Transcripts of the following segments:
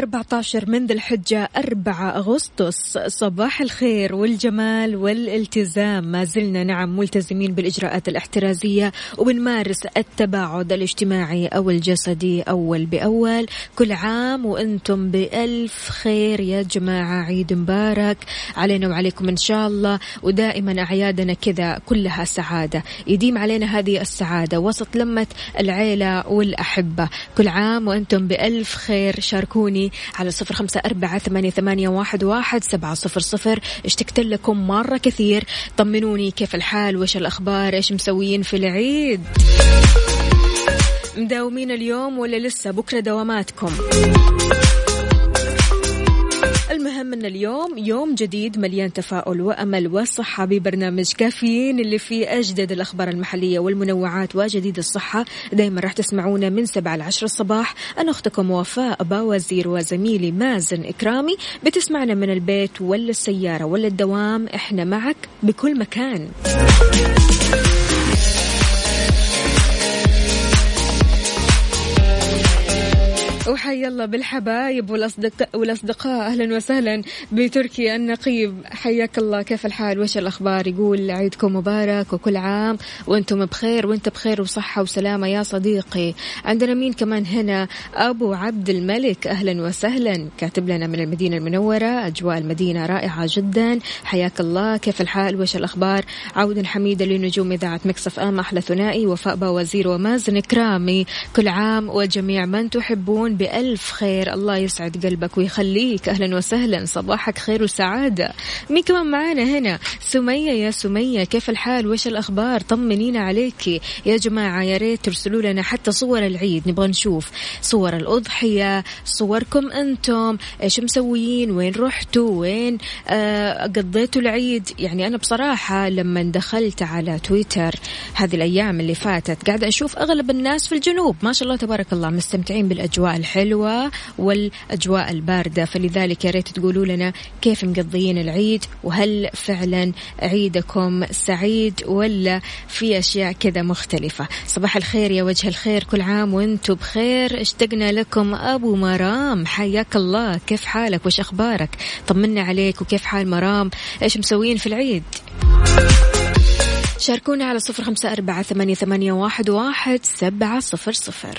14 من ذي الحجة 4 أغسطس. صباح الخير والجمال والالتزام. ما زلنا نعم ملتزمين بالإجراءات الاحترازية وبنمارس التباعد الاجتماعي أو الجسدي أول بأول. كل عام وأنتم بألف خير يا جماعة. عيد مبارك علينا وعليكم إن شاء الله. ودائما أعيادنا كذا كلها سعادة. يديم علينا هذه السعادة. وسط لمة العيلة والأحبة. كل عام وأنتم بألف خير. شاركوني على صفر خمسة أربعة ثمانية, ثمانية واحد, واحد سبعة صفر صفر. اشتقت لكم مرة كثير. طمنوني كيف الحال؟ وش الأخبار؟ إيش مسويين في العيد؟ مداومين اليوم ولا لسه؟ بكرة دواماتكم. ان اليوم يوم جديد مليان تفاؤل وأمل وصحه ببرنامج كافيين اللي فيه أجدد الأخبار المحلية والمنوعات وجديد الصحة. دائما راح تسمعونا من 7 ل 10 الصباح. أنا أختكم وفاء باوزير وزميلي مازن إكرامي. بتسمعنا من البيت ولا السياره ولا الدوام إحنا معك بكل مكان. وحي الله بالحبايب والأصدقاء, والأصدقاء. أهلا وسهلا بتركي النقيب. حياك الله. كيف الحال؟ وش الأخبار؟ يقول عيدكم مبارك وكل عام وأنتم بخير. وأنت بخير وصحة وسلامة يا صديقي. عندنا مين كمان هنا؟ أبو عبد الملك. أهلا وسهلا. كاتب لنا من المدينة المنورة. أجواء المدينة رائعة جدا. حياك الله. كيف الحال؟ وش الأخبار؟ عودا حميدة لنجوم إذاعة مكسف آم. أحلى ثنائي. وفاء وزير ومازن كرامي كل عام وجميع من تحبون بألف خير. الله يسعد قلبك ويخليك. أهلا وسهلا. صباحك خير وسعادة. مين كمان معانا هنا؟ سمية يا سمية. كيف الحال؟ وش الأخبار؟ طمنينا عليك. يا جماعة يا ريت ترسلوا لنا حتى صور العيد. نبغى نشوف صور الأضحية صوركم أنتم. إيش مسويين؟ وين رحتوا؟ وين آه قضيتوا العيد؟ يعني أنا بصراحة لما دخلت على تويتر هذه الأيام اللي فاتت قاعدة أشوف أغلب الناس في الجنوب. ما شاء الله تبارك الله مستمتعين بالأجواء الحلوة. والأجواء الباردة. فلذلك يا ريت تقولوا لنا كيف مقضيين العيد وهل فعلا عيدكم سعيد ولا في أشياء كذا مختلفة. صباح الخير يا وجه الخير كل عام وأنتم بخير. اشتقنا لكم أبو مرام حياك الله. كيف حالك؟ وش أخبارك؟ طمنا عليك وكيف حال مرام؟ إيش مسوين في العيد؟ شاركونا على صفر خمسة أربعة ثمانية, ثمانية واحد, واحد سبعة صفر صفر.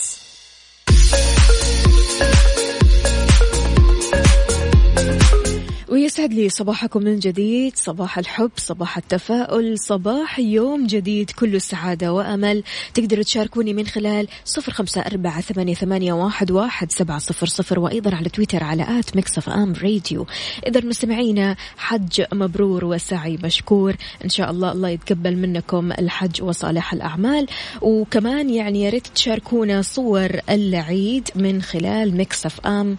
ويسعد لي صباحكم من جديد. صباح الحب صباح التفاؤل صباح يوم جديد. كله سعادة وأمل. تقدروا تشاركوني من خلال صفر خمسة أربعة ثمانية, واحد, سبعة صفر صفر وأيضا على تويتر على at Mix FM Radio. إذا مستمعينا حج مبرور وسعي مشكور. إن شاء الله الله يتقبل منكم الحج وصالح الأعمال. وكمان يعني يا ريت تشاركونا صور العيد من خلال Mix FM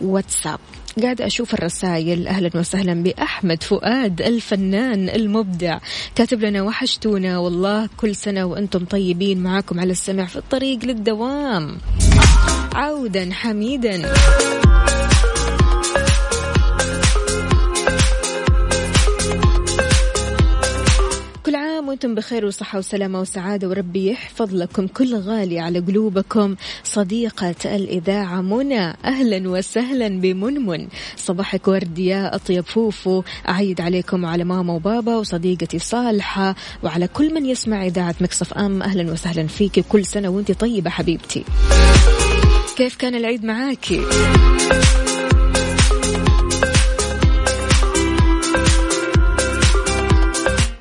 واتساب. قاعدة أشوف الرسائل أهلا وسهلا بأحمد فؤاد الفنان المبدع. كاتب لنا وحشتونا. والله كل سنة وأنتم طيبين معاكم على السمع في الطريق للدوام. عودا حميدا. دمتم بخير وصحة وسلامة وسعادة وربي يحفظ لكم كل غالي على قلوبكم. صديقة الإذاعة منى أهلا وسهلا بمنمن. صباحك ورد يا أطيب فوفو. أعيد عليكم وعلى ماما وبابا وصديقتي صالحة وعلى كل من يسمع إذاعة مكسف أم. أهلا وسهلا فيك كل سنة وأنت طيبة حبيبتي. كيف كان العيد معاكي؟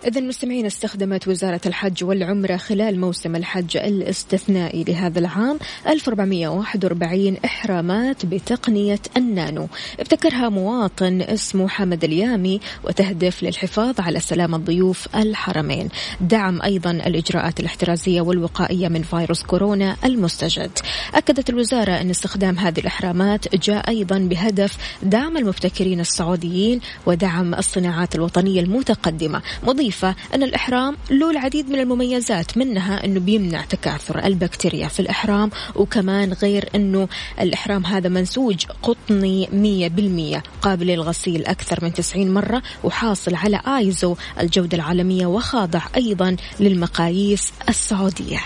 إذا مستمعين استخدمت وزارة الحج والعمرة خلال موسم الحج الاستثنائي لهذا العام 1441 إحرامات بتقنية النانو. ابتكرها مواطن اسمه حمد اليامي وتهدف للحفاظ على سلامة ضيوف الحرمين. دعم أيضا الإجراءات الاحترازية والوقائية من فيروس كورونا المستجد. أكدت الوزارة أن استخدام هذه الإحرامات جاء أيضا بهدف دعم المبتكرين السعوديين ودعم الصناعات الوطنية المتقدمة. مضيف معروفة أن الإحرام له العديد من المميزات منها أنه بيمنع تكاثر البكتيريا في الإحرام وكمان غير أنه الإحرام هذا منسوج قطني مية بالمية قابل للغسيل أكثر من 90 مرة وحاصل على آيزو الجودة العالمية وخاضع أيضا للمقاييس السعودية.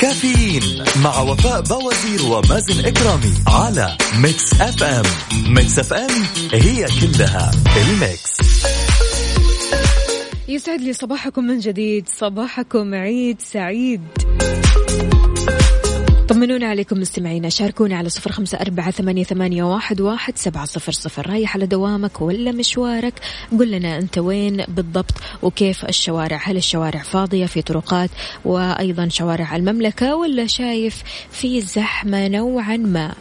كافيين مع وفاء باوزير ومازن إكرامي على Mix FM. Mix FM هي كلها ال mix. يسعد لي صباحكم من جديد صباحكم عيد سعيد. طمنونا عليكم مستمعينا شاركونا على صفر خمسة أربعة ثمانية, ثمانية واحد, واحد سبعة صفر صفر. رايح على دوامك ولا مشوارك. قل لنا أنت وين بالضبط وكيف الشوارع؟ هل الشوارع فاضية في طرقات وأيضا شوارع المملكة ولا شايف في زحمة نوعا ما؟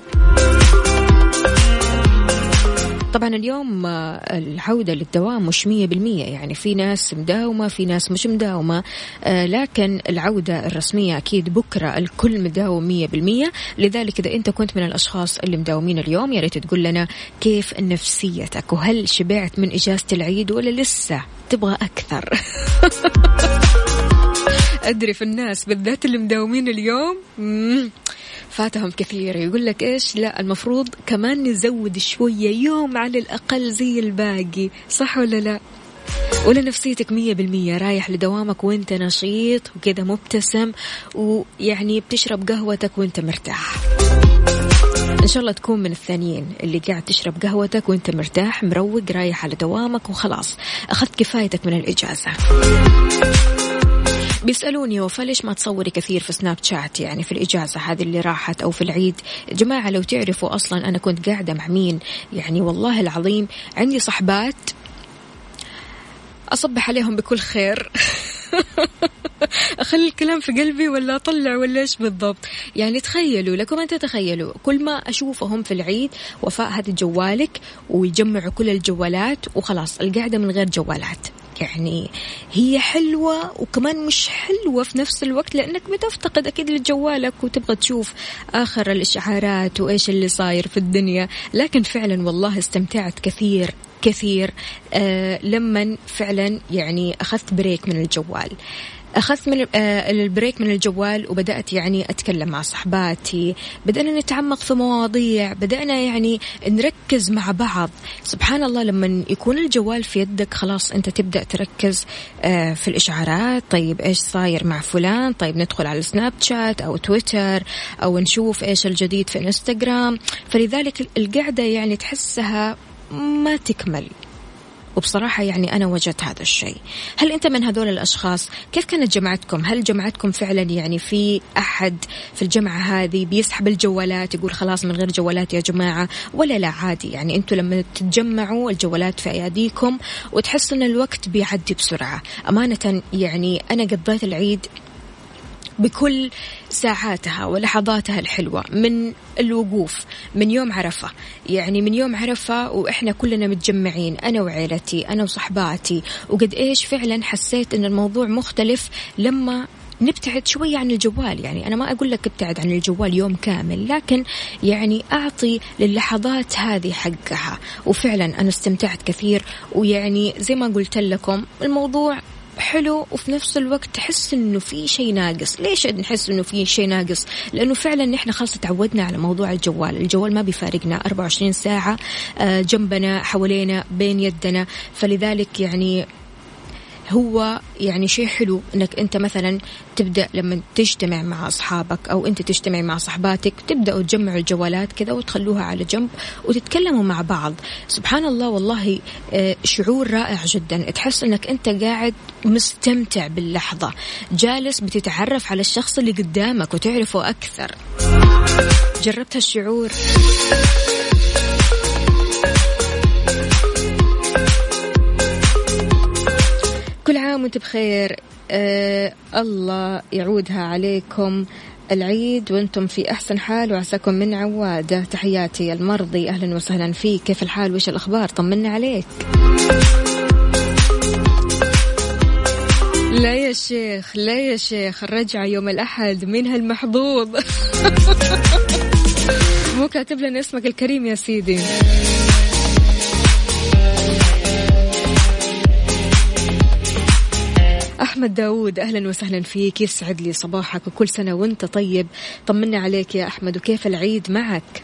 طبعا اليوم آه، العودة للدوام مش مية بالمية. يعني في ناس مداومة في ناس مش مداومة. آه، لكن العودة الرسمية أكيد بكرة الكل مداوم مية بالمية. لذلك إذا أنت كنت من الأشخاص اللي مداومين اليوم يا ريت تقول لنا كيف نفسيتك؟ وهل شبعت من إجازة العيد ولا لسه تبغى أكثر؟ أدري في الناس بالذات اللي مداومين اليوم. فاتهم كثير. يقول لك إيش؟ لا المفروض كمان نزود شوية يوم على الأقل زي الباقي. صح ولا لا؟ ولا نفسيتك مية بالمية رايح لدوامك وانت نشيط وكذا مبتسم ويعني بتشرب قهوتك وانت مرتاح. إن شاء الله تكون من الثانيين اللي قاعد تشرب قهوتك وانت مرتاح مروق رايح على دوامك وخلاص. أخذت كفايتك من الإجازة. بيسألوني وفا ليش ما تصوري كثير في سناب شات؟ يعني في الإجازة هذه اللي راحت أو في العيد. جماعة لو تعرفوا أصلا أنا كنت قاعدة مع مين؟ يعني والله العظيم عندي صحبات أصبح عليهم بكل خير. أخلي الكلام في قلبي ولا أطلع ولا إيش بالضبط؟ يعني تخيلوا لكم أن تتخيلوا كل ما أشوفهم في العيد وفاء هذه جوالك ويجمعوا كل الجوالات وخلاص القعدة من غير جوالات. يعني هي حلوة وكمان مش حلوة في نفس الوقت لأنك بتفتقد أكيد لجوالك وتبغى تشوف آخر الإشعارات وإيش اللي صاير في الدنيا. لكن فعلا والله استمتعت كثير كثير آه لما فعلا يعني أخذت بريك من الجوال. أخذت من آه، البريك من الجوال وبدأت يعني أتكلم مع صحباتي. بدأنا نتعمق في مواضيع بدأنا يعني نركز مع بعض. سبحان الله لما يكون الجوال في يدك خلاص أنت تبدأ تركز آه، في الإشعارات. طيب إيش صاير مع فلان؟ طيب ندخل على سناب شات أو تويتر أو نشوف إيش الجديد في إنستغرام. فلذلك القعدة يعني تحسها ما تكمل. وبصراحة يعني أنا وجدت هذا الشيء. هل أنت من هذول الأشخاص؟ كيف كانت جمعتكم هل جمعتكم فعلا يعني في أحد في الجمعة هذه بيسحب الجوالات يقول خلاص من غير جوالات يا جماعة؟ ولا لا عادي. يعني أنتم لما تتجمعوا الجوالات في أياديكم وتحس أن الوقت بيعدي بسرعة. أمانة يعني أنا قضيت العيد بكل ساعاتها ولحظاتها الحلوة من الوقوف من يوم عرفة. يعني من يوم عرفة وإحنا كلنا متجمعين أنا وعيلتي أنا وصحباتي. وقد إيش فعلا حسيت أن الموضوع مختلف لما نبتعد شوية عن الجوال. يعني أنا ما أقول لك ابتعد عن الجوال يوم كامل لكن يعني أعطي للحظات هذه حقها. وفعلا أنا استمتعت كثير. ويعني زي ما قلت لكم الموضوع حلو وفي نفس الوقت تحس إنه في شيء ناقص. ليش نحس إنه في شيء ناقص؟ لأنه فعلا نحن خلاص تعودنا على موضوع الجوال. الجوال ما بيفارقنا. 24 ساعة آه، جنبنا حوالينا بين يدنا. فلذلك يعني هو يعني شيء حلو إنك أنت مثلا تبدأ لما تجتمع مع أصحابك أو أنت تجتمع مع صحباتك تبداوا تجمعوا الجوالات كذا وتخلوها على جنب وتتكلموا مع بعض. سبحان الله والله آه، شعور رائع جدا. تحس إنك أنت قاعد مستمتع باللحظة جالس بتتعرف على الشخص اللي قدامك وتعرفه أكثر. جربت هالشعور؟ عام وانت بخير. آه الله يعودها عليكم العيد وأنتم في أحسن حال وعساكم من عوادة. تحياتي المرضي. أهلا وسهلا فيك. كيف الحال؟ وش الأخبار؟ طمنا عليك. لا يا شيخ لا يا شيخ. الرجعة يوم الأحد من هالمحظوظ. مو كاتب لنا اسمك الكريم يا سيدي. أحمد داود أهلا وسهلا فيك يسعد لي صباحك وكل سنة وأنت طيب. طمنا عليك يا أحمد وكيف العيد معك؟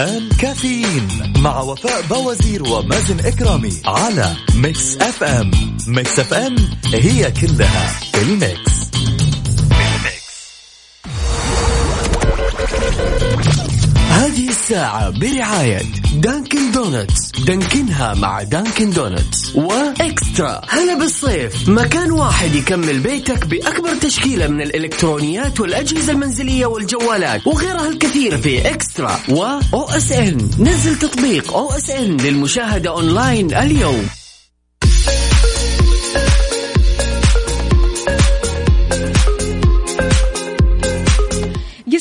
الآن كافيين مع وفاء باوزير ومازن إكرامي على Mix FM. Mix FM هي كلها ال mix. هذه الساعة برعاية Dunkin' Donuts. Dunkin ها مع Dunkin' Donuts. و Extra. هلا بالصيف. مكان واحد يكمل بيتك بأكبر تشكيلة من الإلكترونيات والأجهزة المنزلية والجوالات وغيرها الكثير في Extra و OSN. نزل تطبيق OSN للمشاهدة أونلاين اليوم.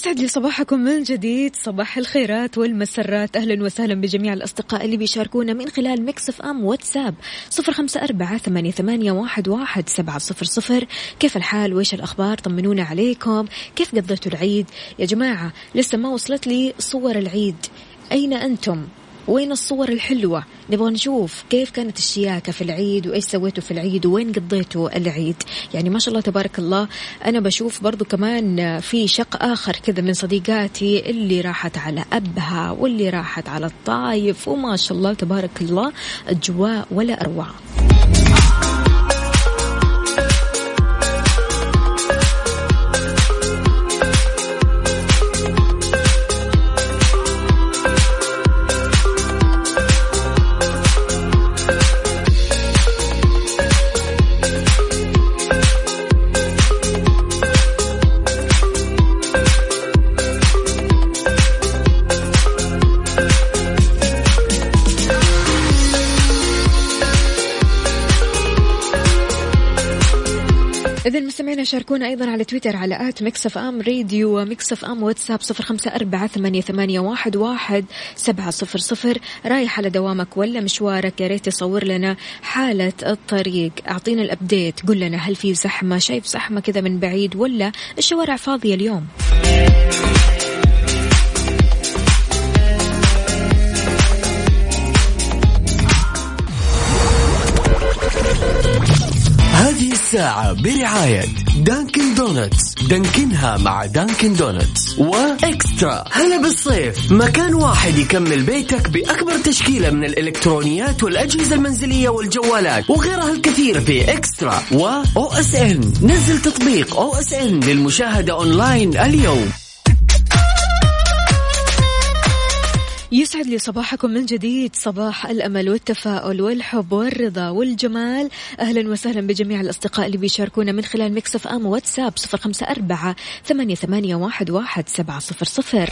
يسعد لي صباحكم من جديد صباح الخيرات والمسرات. أهلا وسهلا بجميع الأصدقاء اللي بيشاركونا من خلال Mix FM واتساب. صفر خمسة أربعة ثمانية, ثمانية واحد, واحد سبعة صفر صفر. كيف الحال؟ وإيش الأخبار؟ طمنونا عليكم. كيف قضيتوا العيد؟ يا جماعة لسه ما وصلت لي صور العيد. أين أنتم؟ وين الصور الحلوة؟ نبغى نشوف كيف كانت الشياكة في العيد وإيش سويتوا في العيد وين قضيتوا العيد. يعني ما شاء الله تبارك الله أنا بشوف برضو كمان في شق آخر كذا من صديقاتي اللي راحت على أبها واللي راحت على الطايف وما شاء الله تبارك الله أجواء ولا أروع. مستمعينا شاركونا أيضا على تويتر على at Mix FM Radio FM واتساب صفر خمسة أربعة ثمانية واحد, واحد سبعة صفر صفر. رايح على دوامك ولا مشوارك؟ يا ريت تصور لنا حالة الطريق. أعطينا ال update. قل لنا هل في زحمة؟ شايف زحمة كذا من بعيد ولا الشوارع فاضية اليوم؟ الساعة برعاية Dunkin' Donuts Dunkin ها مع Dunkin' Donuts و Extra. هلا بالصيف. مكان واحد يكمل بيتك بأكبر تشكيلة من الإلكترونيات والأجهزة المنزلية والجوالات وغيرها الكثير في Extra و OSN نزل تطبيق OSN للمشاهدة أونلاين اليوم. يسعد لي صباحكم من جديد. صباح الأمل والتفاؤل والحب والرضا والجمال. أهلا وسهلا بجميع الأصدقاء اللي بيشاركونا من خلال مكسف أم واتساب صفر خمسة أربعة ثمانية, ثمانية واحد, واحد سبعة صفر صفر.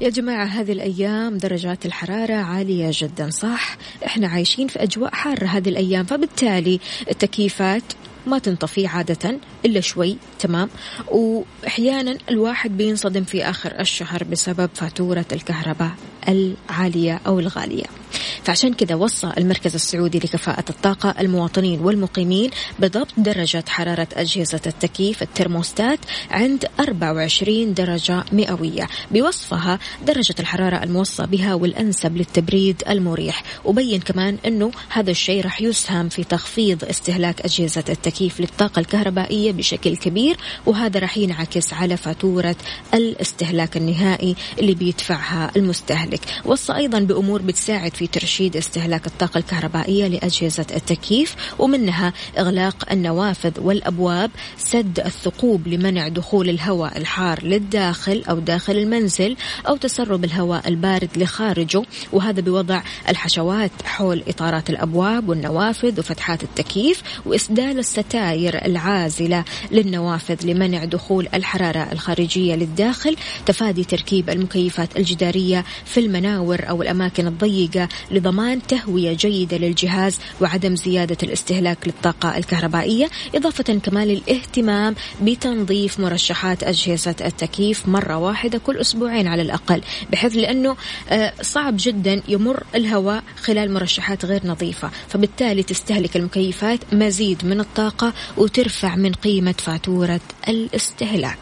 يا جماعة هذه الأيام درجات الحرارة عالية جدا صح؟ إحنا عايشين في أجواء حارة هذه الأيام فبالتالي التكييفات ما تنطفي عادة إلا شوي تمام؟ وأحيانا الواحد بينصدم في آخر الشهر بسبب فاتورة الكهرباء العالية أو الغالية. فعشان كذا وصى المركز السعودي لكفاءة الطاقة المواطنين والمقيمين بضبط درجة حرارة أجهزة التكييف الترموستات عند 24 درجة مئوية. بوصفها درجة الحرارة الموصى بها والأنسب للتبريد المريح. وبين كمان أنه هذا الشيء راح يسهم في تخفيض استهلاك أجهزة التكييف للطاقة الكهربائية بشكل كبير وهذا راح ينعكس على فاتورة الاستهلاك النهائي اللي بيدفعها المستهلك. وصى أيضا بأمور بتساعد في ترشيد استهلاك الطاقة الكهربائية لأجهزة التكييف ومنها إغلاق النوافذ والأبواب سد الثقوب لمنع دخول الهواء الحار للداخل أو داخل المنزل أو تسرب الهواء البارد لخارجه. وهذا بوضع الحشوات حول إطارات الأبواب والنوافذ وفتحات التكييف وإسدال الستاير العازلة للنوافذ لمنع دخول الحرارة الخارجية للداخل. تفادي تركيب المكيفات الجدارية في المناور أو الأماكن الضيقة لضمان تهوية جيدة للجهاز وعدم زيادة الاستهلاك للطاقة الكهربائية إضافة كمان للاهتمام بتنظيف مرشحات أجهزة التكييف مرة واحدة كل أسبوعين على الأقل بحيث لأنه آه، صعب جدا يمر الهواء خلال مرشحات غير نظيفة فبالتالي تستهلك المكيفات مزيد من الطاقة وترفع من قيمة فاتورة الاستهلاك.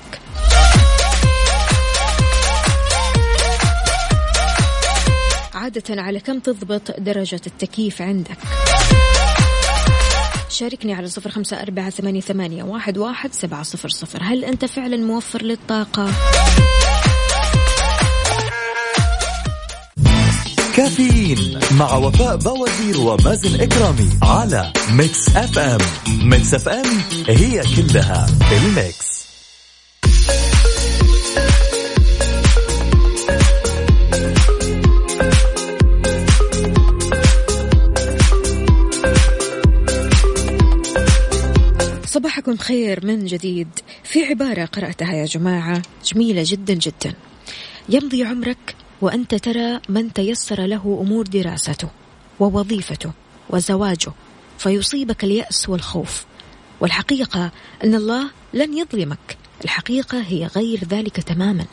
عادة على كم تضبط درجة التكييف عندك؟ شاركني على صفر خمسة أربعة ثمانية, ثمانية واحد, واحد سبعة صفر صفر. هل أنت فعلا موفر للطاقة؟ كافيين مع وفاء باوزير ومازن إكرامي على Mix FM. Mix FM هي كلها ال mix. صباحكم خير من جديد. في عبارة قرأتها يا جماعة جميلة جدا جدا. يمضي عمرك وأنت ترى من تيسر له أمور دراسته ووظيفته وزواجه فيصيبك اليأس والخوف. والحقيقة أن الله لن يظلمك. الحقيقة هي غير ذلك تماما.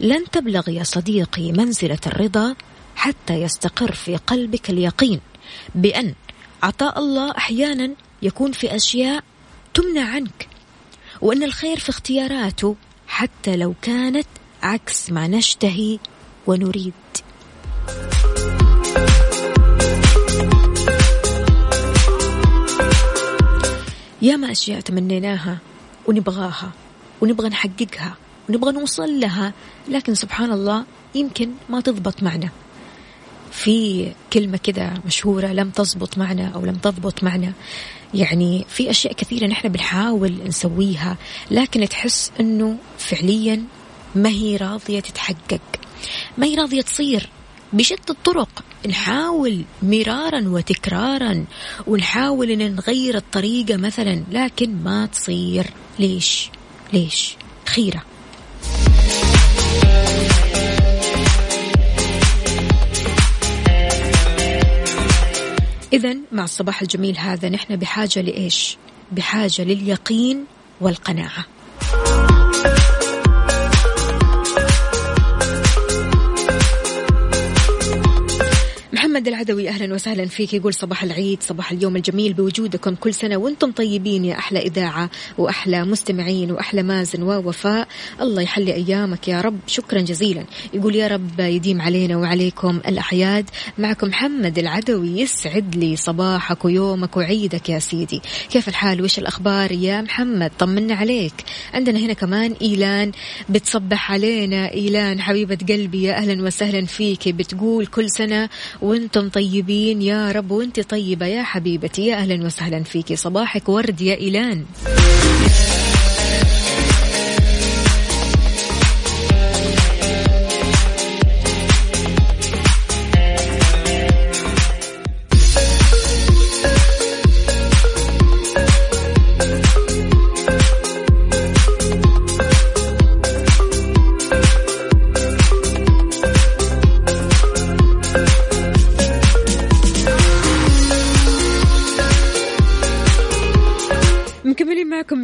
لن تبلغ يا صديقي منزلة الرضا حتى يستقر في قلبك اليقين بأن عطاء الله أحيانا يكون في أشياء تمنع عنك وأن الخير في اختياراته حتى لو كانت عكس ما نشتهي ونريد. ياما أشياء تمنيناها ونبغاها ونبغى نحققها ونبغى نوصل لها لكن سبحان الله يمكن ما تضبط معنا. في كلمة كذا مشهورة لم تزبط معنا أو لم تضبط معنا. يعني في أشياء كثيرة نحن بنحاول نسويها لكن تحس أنه فعليا ما هي راضية تتحقق. ما هي راضية تصير بشتى الطرق. نحاول مرارا وتكرارا ونحاول إن نغير الطريقة مثلا لكن ما تصير. ليش؟ ليش؟ خيرة. إذا مع الصباح الجميل هذا نحن بحاجة لإيش؟ بحاجة لليقين والقناعة. محمد العدوي أهلا وسهلا فيك. يقول صباح العيد صباح اليوم الجميل بوجودكم كل سنة وأنتم طيبين يا أحلى إذاعة وأحلى مستمعين وأحلى مازن ووفاء. الله يحلي أيامك يا رب. شكرا جزيلا. يقول يا رب يديم علينا وعليكم الاعياد معكم محمد العدوي يسعد لي صباحك ويومك وعيدك يا سيدي. كيف الحال؟ وش الأخبار يا محمد؟ طمنا عليك. عندنا هنا كمان إيلان بتصبح علينا. إيلان حبيبة قلبي يا أهلا وسهلا فيك. بتقول كل سنة وأنتم طيبين يا رب وأنت طيبة يا حبيبتي. يا أهلا وسهلا فيكي صباحك ورد يا إيلان.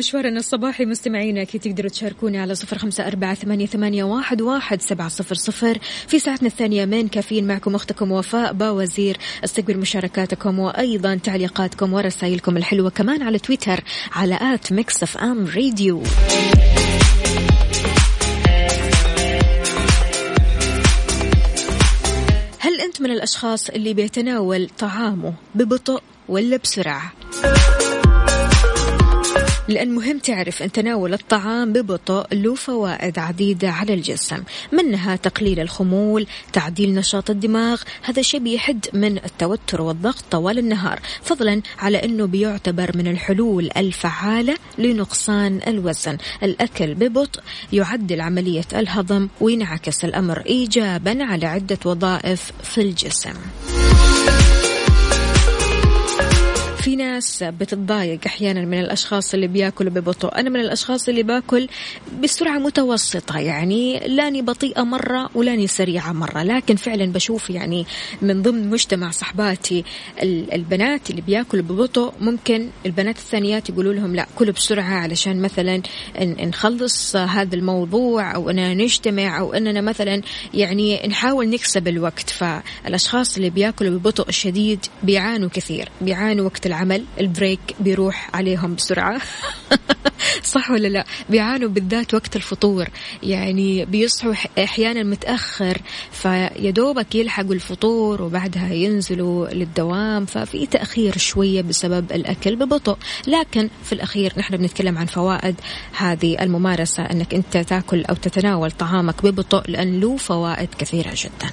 مشوارنا الصباحي مستمعينا أكيد تقدروا تشاركوني على صفر خمسة أربعة ثمانية, واحد, واحد سبعة صفر صفر في ساعتنا الثانية من كافيين معكم أختكم وفاء باوزير أستقبل مشاركاتكم وأيضا تعليقاتكم ورسائلكم الحلوة كمان على تويتر على at Mix FM Radio هل أنت من الأشخاص اللي بيتناول طعامه ببطء ولا بسرعة؟ لأن مهم تعرف أن تناول الطعام ببطء له فوائد عديدة على الجسم منها تقليل الخمول تعديل نشاط الدماغ هذا شيء بيحد من التوتر والضغط طوال النهار فضلا على أنه بيعتبر من الحلول الفعالة لنقصان الوزن. الأكل ببطء يعدل عملية الهضم وينعكس الأمر إيجابا على عدة وظائف في الجسم. في ناس بتتضايق أحيانا من الأشخاص اللي بياكلوا ببطء. أنا من الأشخاص اللي باكل بسرعة متوسطة يعني لاني بطيئة مرة ولاني سريعة مرة. لكن فعلا بشوف يعني من ضمن مجتمع صحباتي البنات اللي بياكلوا ببطء ممكن البنات الثانيات يقولوا لهم لا كلوا بسرعة علشان مثلا نخلص هذا الموضوع أو إننا نجتمع أو إننا مثلا يعني نحاول نكسب الوقت. فالأشخاص اللي بياكلوا ببطء شديد بيعانوا كثير بيعانوا وقت البريك بيروح عليهم بسرعة. صح ولا لا؟ بيعانوا بالذات وقت الفطور. يعني بيصحوا أحيانا متأخر فيدوبك يلحقوا الفطور وبعدها ينزلوا للدوام ففي تأخير شوية بسبب الأكل ببطء. لكن في الأخير نحن بنتكلم عن فوائد هذه الممارسة أنك أنت تاكل أو تتناول طعامك ببطء لأن له فوائد كثيرة جدا.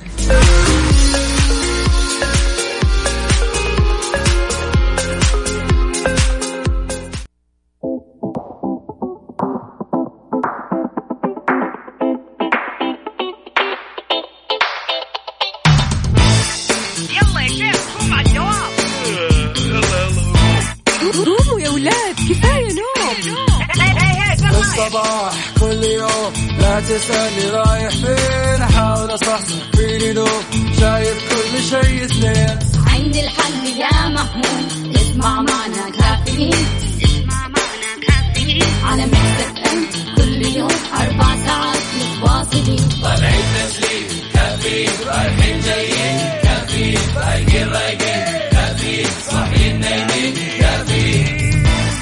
تسألني رايح فين. أحاول أصحصح فيني لو شايف كل شيء اثنين. عندي الحل يا محمود. اسمع معنا كافيين. اسمع معنا كافيين. على مكتب ام كل يوم أربع ساعات متواصلين. طالعين تسليم كافيين رايحين جايين. كافيين فايقين رايقين. كافيين صاحيين نايمين.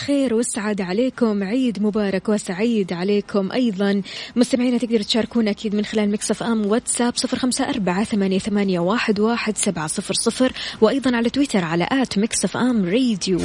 الخير والسعادة عليكم. عيد مبارك وسعيد عليكم أيضا. مستمعينا تقدروا تشاركونا أكيد من خلال Mix FM واتساب صفر خمسة أربعة ثمانية, ثمانية واحد, واحد سبعة صفر صفر وأيضا على تويتر على at Mix FM Radio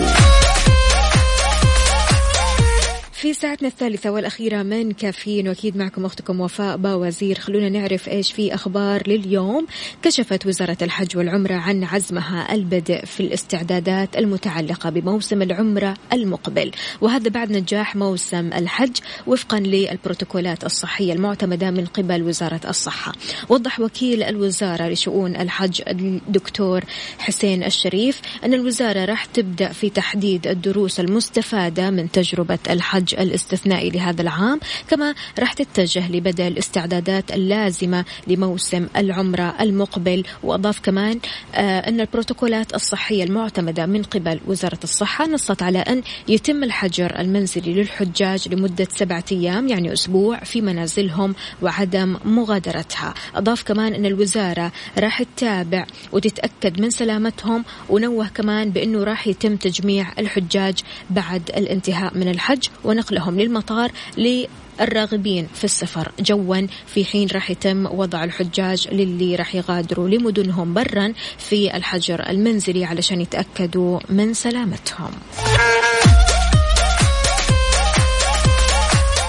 في ساعتنا الثالثة والأخيرة من كافيين وأكيد معكم أختكم وفاء باوزير. خلونا نعرف إيش في أخبار لليوم. كشفت وزارة الحج والعمرة عن عزمها البدء في الاستعدادات المتعلقة بموسم العمرة المقبل. وهذا بعد نجاح موسم الحج وفقا للبروتوكولات الصحية المعتمدة من قبل وزارة الصحة. وضح وكيل الوزارة لشؤون الحج الدكتور حسين الشريف أن الوزارة راح تبدأ في تحديد الدروس المستفادة من تجربة الحج الاستثنائي لهذا العام كما راح تتجه لبدء الاستعدادات اللازمة لموسم العمرة المقبل. وأضاف كمان آه أن البروتوكولات الصحية المعتمدة من قبل وزارة الصحة نصت على أن يتم الحجر المنزلي للحجاج لمدة سبعة أيام يعني أسبوع في منازلهم وعدم مغادرتها. أضاف كمان أن الوزارة راح تتابع وتتأكد من سلامتهم ونوه كمان بأنه راح يتم تجميع الحجاج بعد الانتهاء من الحج ونقلهم للمطار للراغبين في السفر. جوا في حين راح يتم وضع الحجاج للي راح يغادروا لمدنهم برا في الحجر المنزلي علشان يتأكدوا من سلامتهم.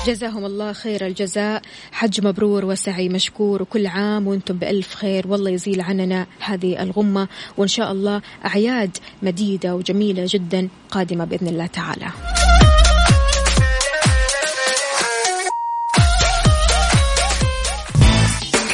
جزاهم الله خير الجزاء. حج مبرور وسعي مشكور وكل عام وأنتم بألف خير. والله يزيل عننا هذه الغمة. وإن شاء الله أعياد مديدة وجميلة جدا قادمة بإذن الله تعالى.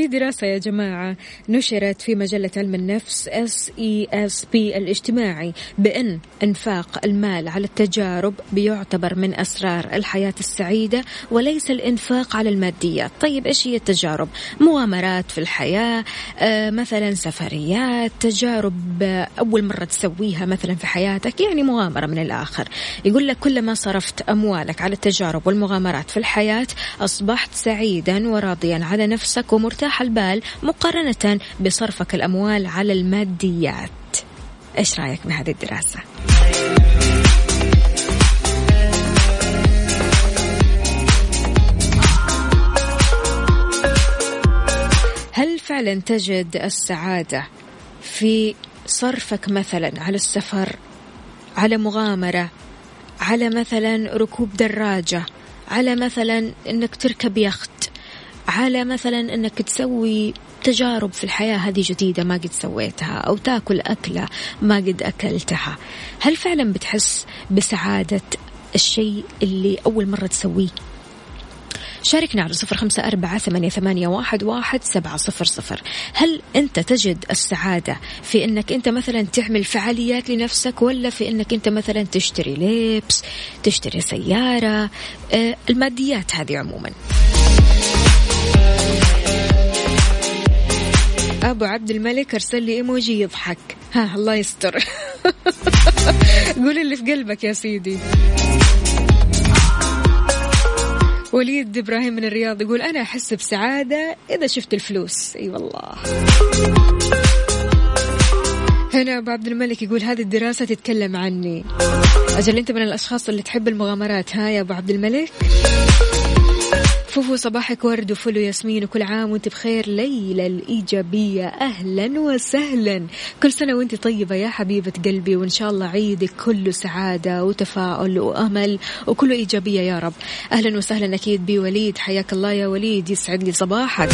في دراسة يا جماعة نشرت في مجلة علم النفس SASP الاجتماعي بأن إنفاق المال على التجارب بيعتبر من أسرار الحياة السعيدة وليس الإنفاق على الماديات طيب إيش هي التجارب؟ مغامرات في الحياة آه مثلا سفريات تجارب أول مرة تسويها مثلا في حياتك يعني مغامرة من الآخر. يقول لك كلما صرفت أموالك على التجارب والمغامرات في الحياة أصبحت سعيدا وراضيا على نفسك ومرتاح البال مقارنة بصرفك الأموال على الماديات إيش رأيك بهذه الدراسة؟ هل فعلا تجد السعادة في صرفك مثلا على السفر على مغامرة على مثلا ركوب دراجة على مثلا إنك تركب يخت على مثلا إنك تسوي تجارب في الحياة هذه جديدة ما قد سويتها أو تاكل أكلة ما قد أكلتها. هل فعلا بتحس بسعادة الشيء اللي أول مرة تسويه؟ شاركنا على صفر خمسة أربعة ثمانية, واحد سبعة صفر صفر. هل أنت تجد السعادة في أنك أنت مثلا تعمل فعاليات لنفسك ولا في أنك أنت مثلا تشتري لبس تشتري سيارة؟ آه الماديات هذه عموما. أبو عبد الملك أرسل لي إيموجي يضحك. ها الله يستر. قول اللي في قلبك يا سيدي. وليد إبراهيم من الرياض يقول أنا أحس بسعادة إذا شفت الفلوس. إي والله. هنا أبو عبد الملك يقول هذه الدراسة تتكلم عني. أجل أنت من الأشخاص اللي تحب المغامرات. ها يا أبو عبد الملك. فوفو صباحك ورد وفل ياسمين وكل عام وانت بخير. ليلى الإيجابية أهلا وسهلا. كل سنة وانت طيبة يا حبيبة قلبي وإن شاء الله عيدك كله سعادة وتفاؤل وأمل وكله إيجابية يا رب. أهلا وسهلا أكيد بوليد. حياك الله يا وليد يسعد لي صباحك.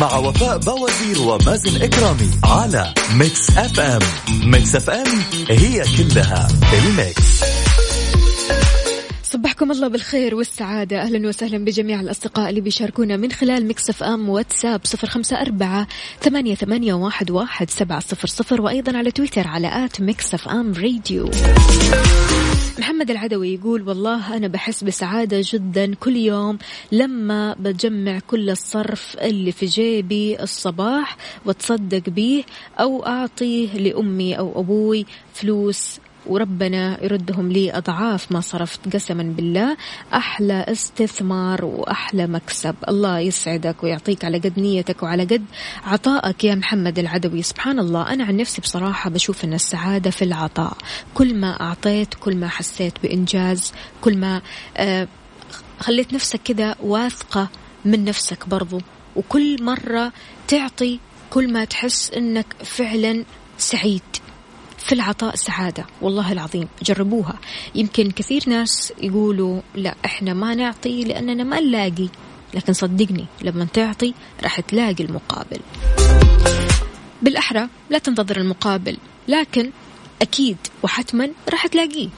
مع وفاء بوازير ومازن إكرامي على ميكس اف ام ميكس اف ام هي كلها الميكس. صبحكم الله بالخير والسعادة. أهلا وسهلا بجميع الأصدقاء اللي بيشاركونا من خلال ميكس أف أم واتساب صفر خمسة أربعة ثمانية, ثمانية واحد, واحد سبعة صفر صفر وأيضا على تويتر على at ميكس أف أم راديو محمد العدوي يقول والله أنا بحس بسعادة جدا كل يوم لما بجمع كل الصرف اللي في جيبي الصباح وتصدق به أو أعطيه لأمي أو أبوي فلوس وربنا يردهم لي أضعاف ما صرفت قسما بالله. أحلى استثمار وأحلى مكسب. الله يسعدك ويعطيك على قد نيتك وعلى قد عطائك يا محمد العدوي. سبحان الله أنا عن نفسي بصراحة بشوف أن السعادة في العطاء. كل ما أعطيت كل ما حسيت بإنجاز كل ما آه خليت نفسك كذا واثقة من نفسك برضو. وكل مرة تعطي كل ما تحس أنك فعلا سعيد. في العطاء سعادة والله العظيم جربوها. يمكن كثير ناس يقولوا لا إحنا ما نعطي لأننا ما نلاقي. لكن صدقني لما تعطي راح تلاقي المقابل. بالأحرى لا تنتظر المقابل. لكن أكيد وحتما راح تلاقيه.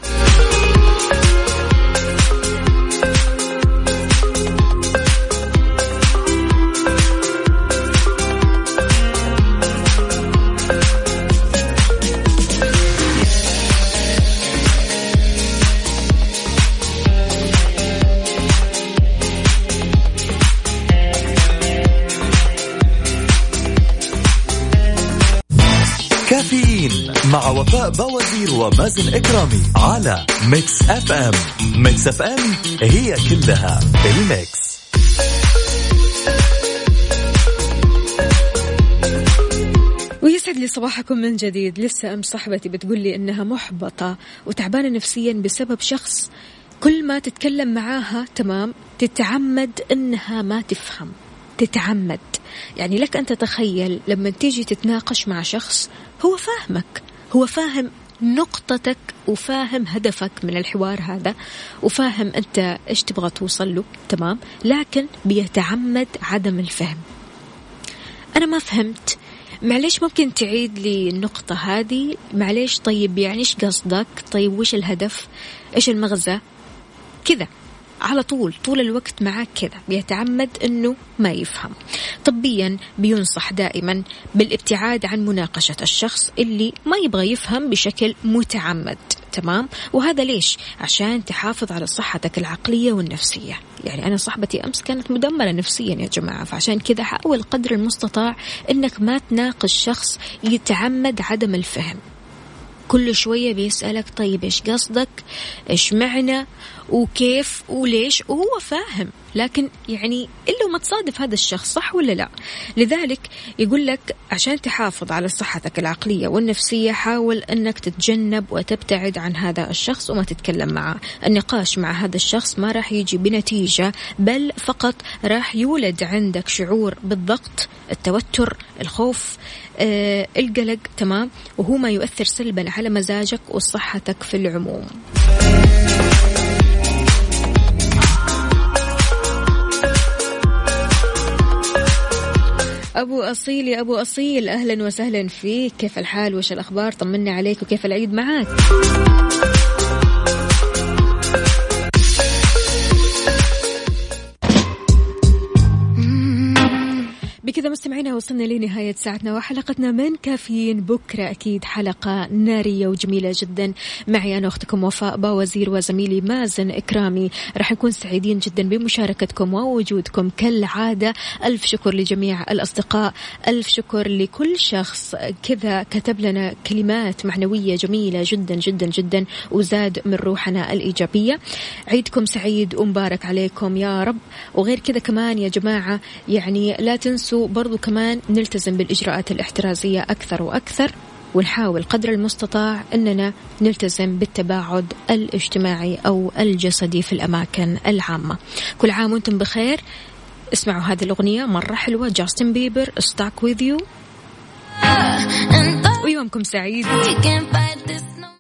كافيين مع وفاء بوازير ومازن إكرامي على ميكس اف ام ميكس اف ام هي كلها الميكس. ويسعد لي صباحكم من جديد. لسه أم صاحبتي بتقول لي إنها محبطة وتعبانة نفسيا بسبب شخص كل ما تتكلم معاها تمام تتعمد إنها ما تفهم. تتعمد. يعني لك أن تتخيل لما تيجي تتناقش مع شخص هو فاهمك. هو فاهم نقطتك وفاهم هدفك من الحوار هذا وفاهم أنت إيش تبغى توصل له. تمام؟ لكن بيتعمد عدم الفهم. أنا ما فهمت. معليش ممكن تعيد لي النقطة هذه؟ معليش طيب يعني إيش قصدك؟ طيب وش الهدف؟ إيش المغزى؟ كذا. على طول طول الوقت معك كذا بيتعمد إنه ما يفهم. طبيا بينصح دائما بالابتعاد عن مناقشة الشخص اللي ما يبغى يفهم بشكل متعمد تمام؟ وهذا ليش؟ عشان تحافظ على صحتك العقلية والنفسية. يعني أنا صاحبتي أمس كانت مدمرة نفسيا يا جماعة فعشان كذا حاول قدر المستطاع أنك ما تناقش شخص يتعمد عدم الفهم. كل شوية بيسألك طيب إيش قصدك؟ إيش معنى؟ وكيف وليش وهو فاهم. لكن يعني إلا ما تصادف هذا الشخص صح ولا لا؟ لذلك يقول لك عشان تحافظ على صحتك العقلية والنفسية حاول أنك تتجنب وتبتعد عن هذا الشخص وما تتكلم معه. النقاش مع هذا الشخص ما راح يجي بنتيجة بل فقط راح يولد عندك شعور بالضغط التوتر الخوف آه، القلق تمام؟ وهو ما يؤثر سلبا على مزاجك وصحتك في العموم. أبو أصيل يا أبو أصيل أهلا وسهلا فيك. كيف الحال؟ وش الأخبار؟ طمنا عليك وكيف العيد معاك؟ مستمعينا وصلنا لنهاية ساعتنا وحلقتنا من كافيين. بكرة أكيد حلقة نارية وجميلة جدا. معي أنا أختكم وفاء باوزير وزميلي مازن إكرامي. راح نكون سعيدين جدا بمشاركتكم ووجودكم كالعادة. ألف شكر لجميع الأصدقاء. ألف شكر لكل شخص كذا كتب لنا كلمات معنوية جميلة جدا جدا جدا وزاد من روحنا الإيجابية. عيدكم سعيد ومبارك عليكم يا رب. وغير كذا كمان يا جماعة يعني لا تنسوا برضو كمان نلتزم بالإجراءات الاحترازية أكثر وأكثر ونحاول قدر المستطاع أننا نلتزم بالتباعد الاجتماعي أو الجسدي في الأماكن العامة. كل عام وأنتم بخير. اسمعوا هذه الأغنية مرة حلوة جاستن بيبر Stuck with U ويومكم سعيد.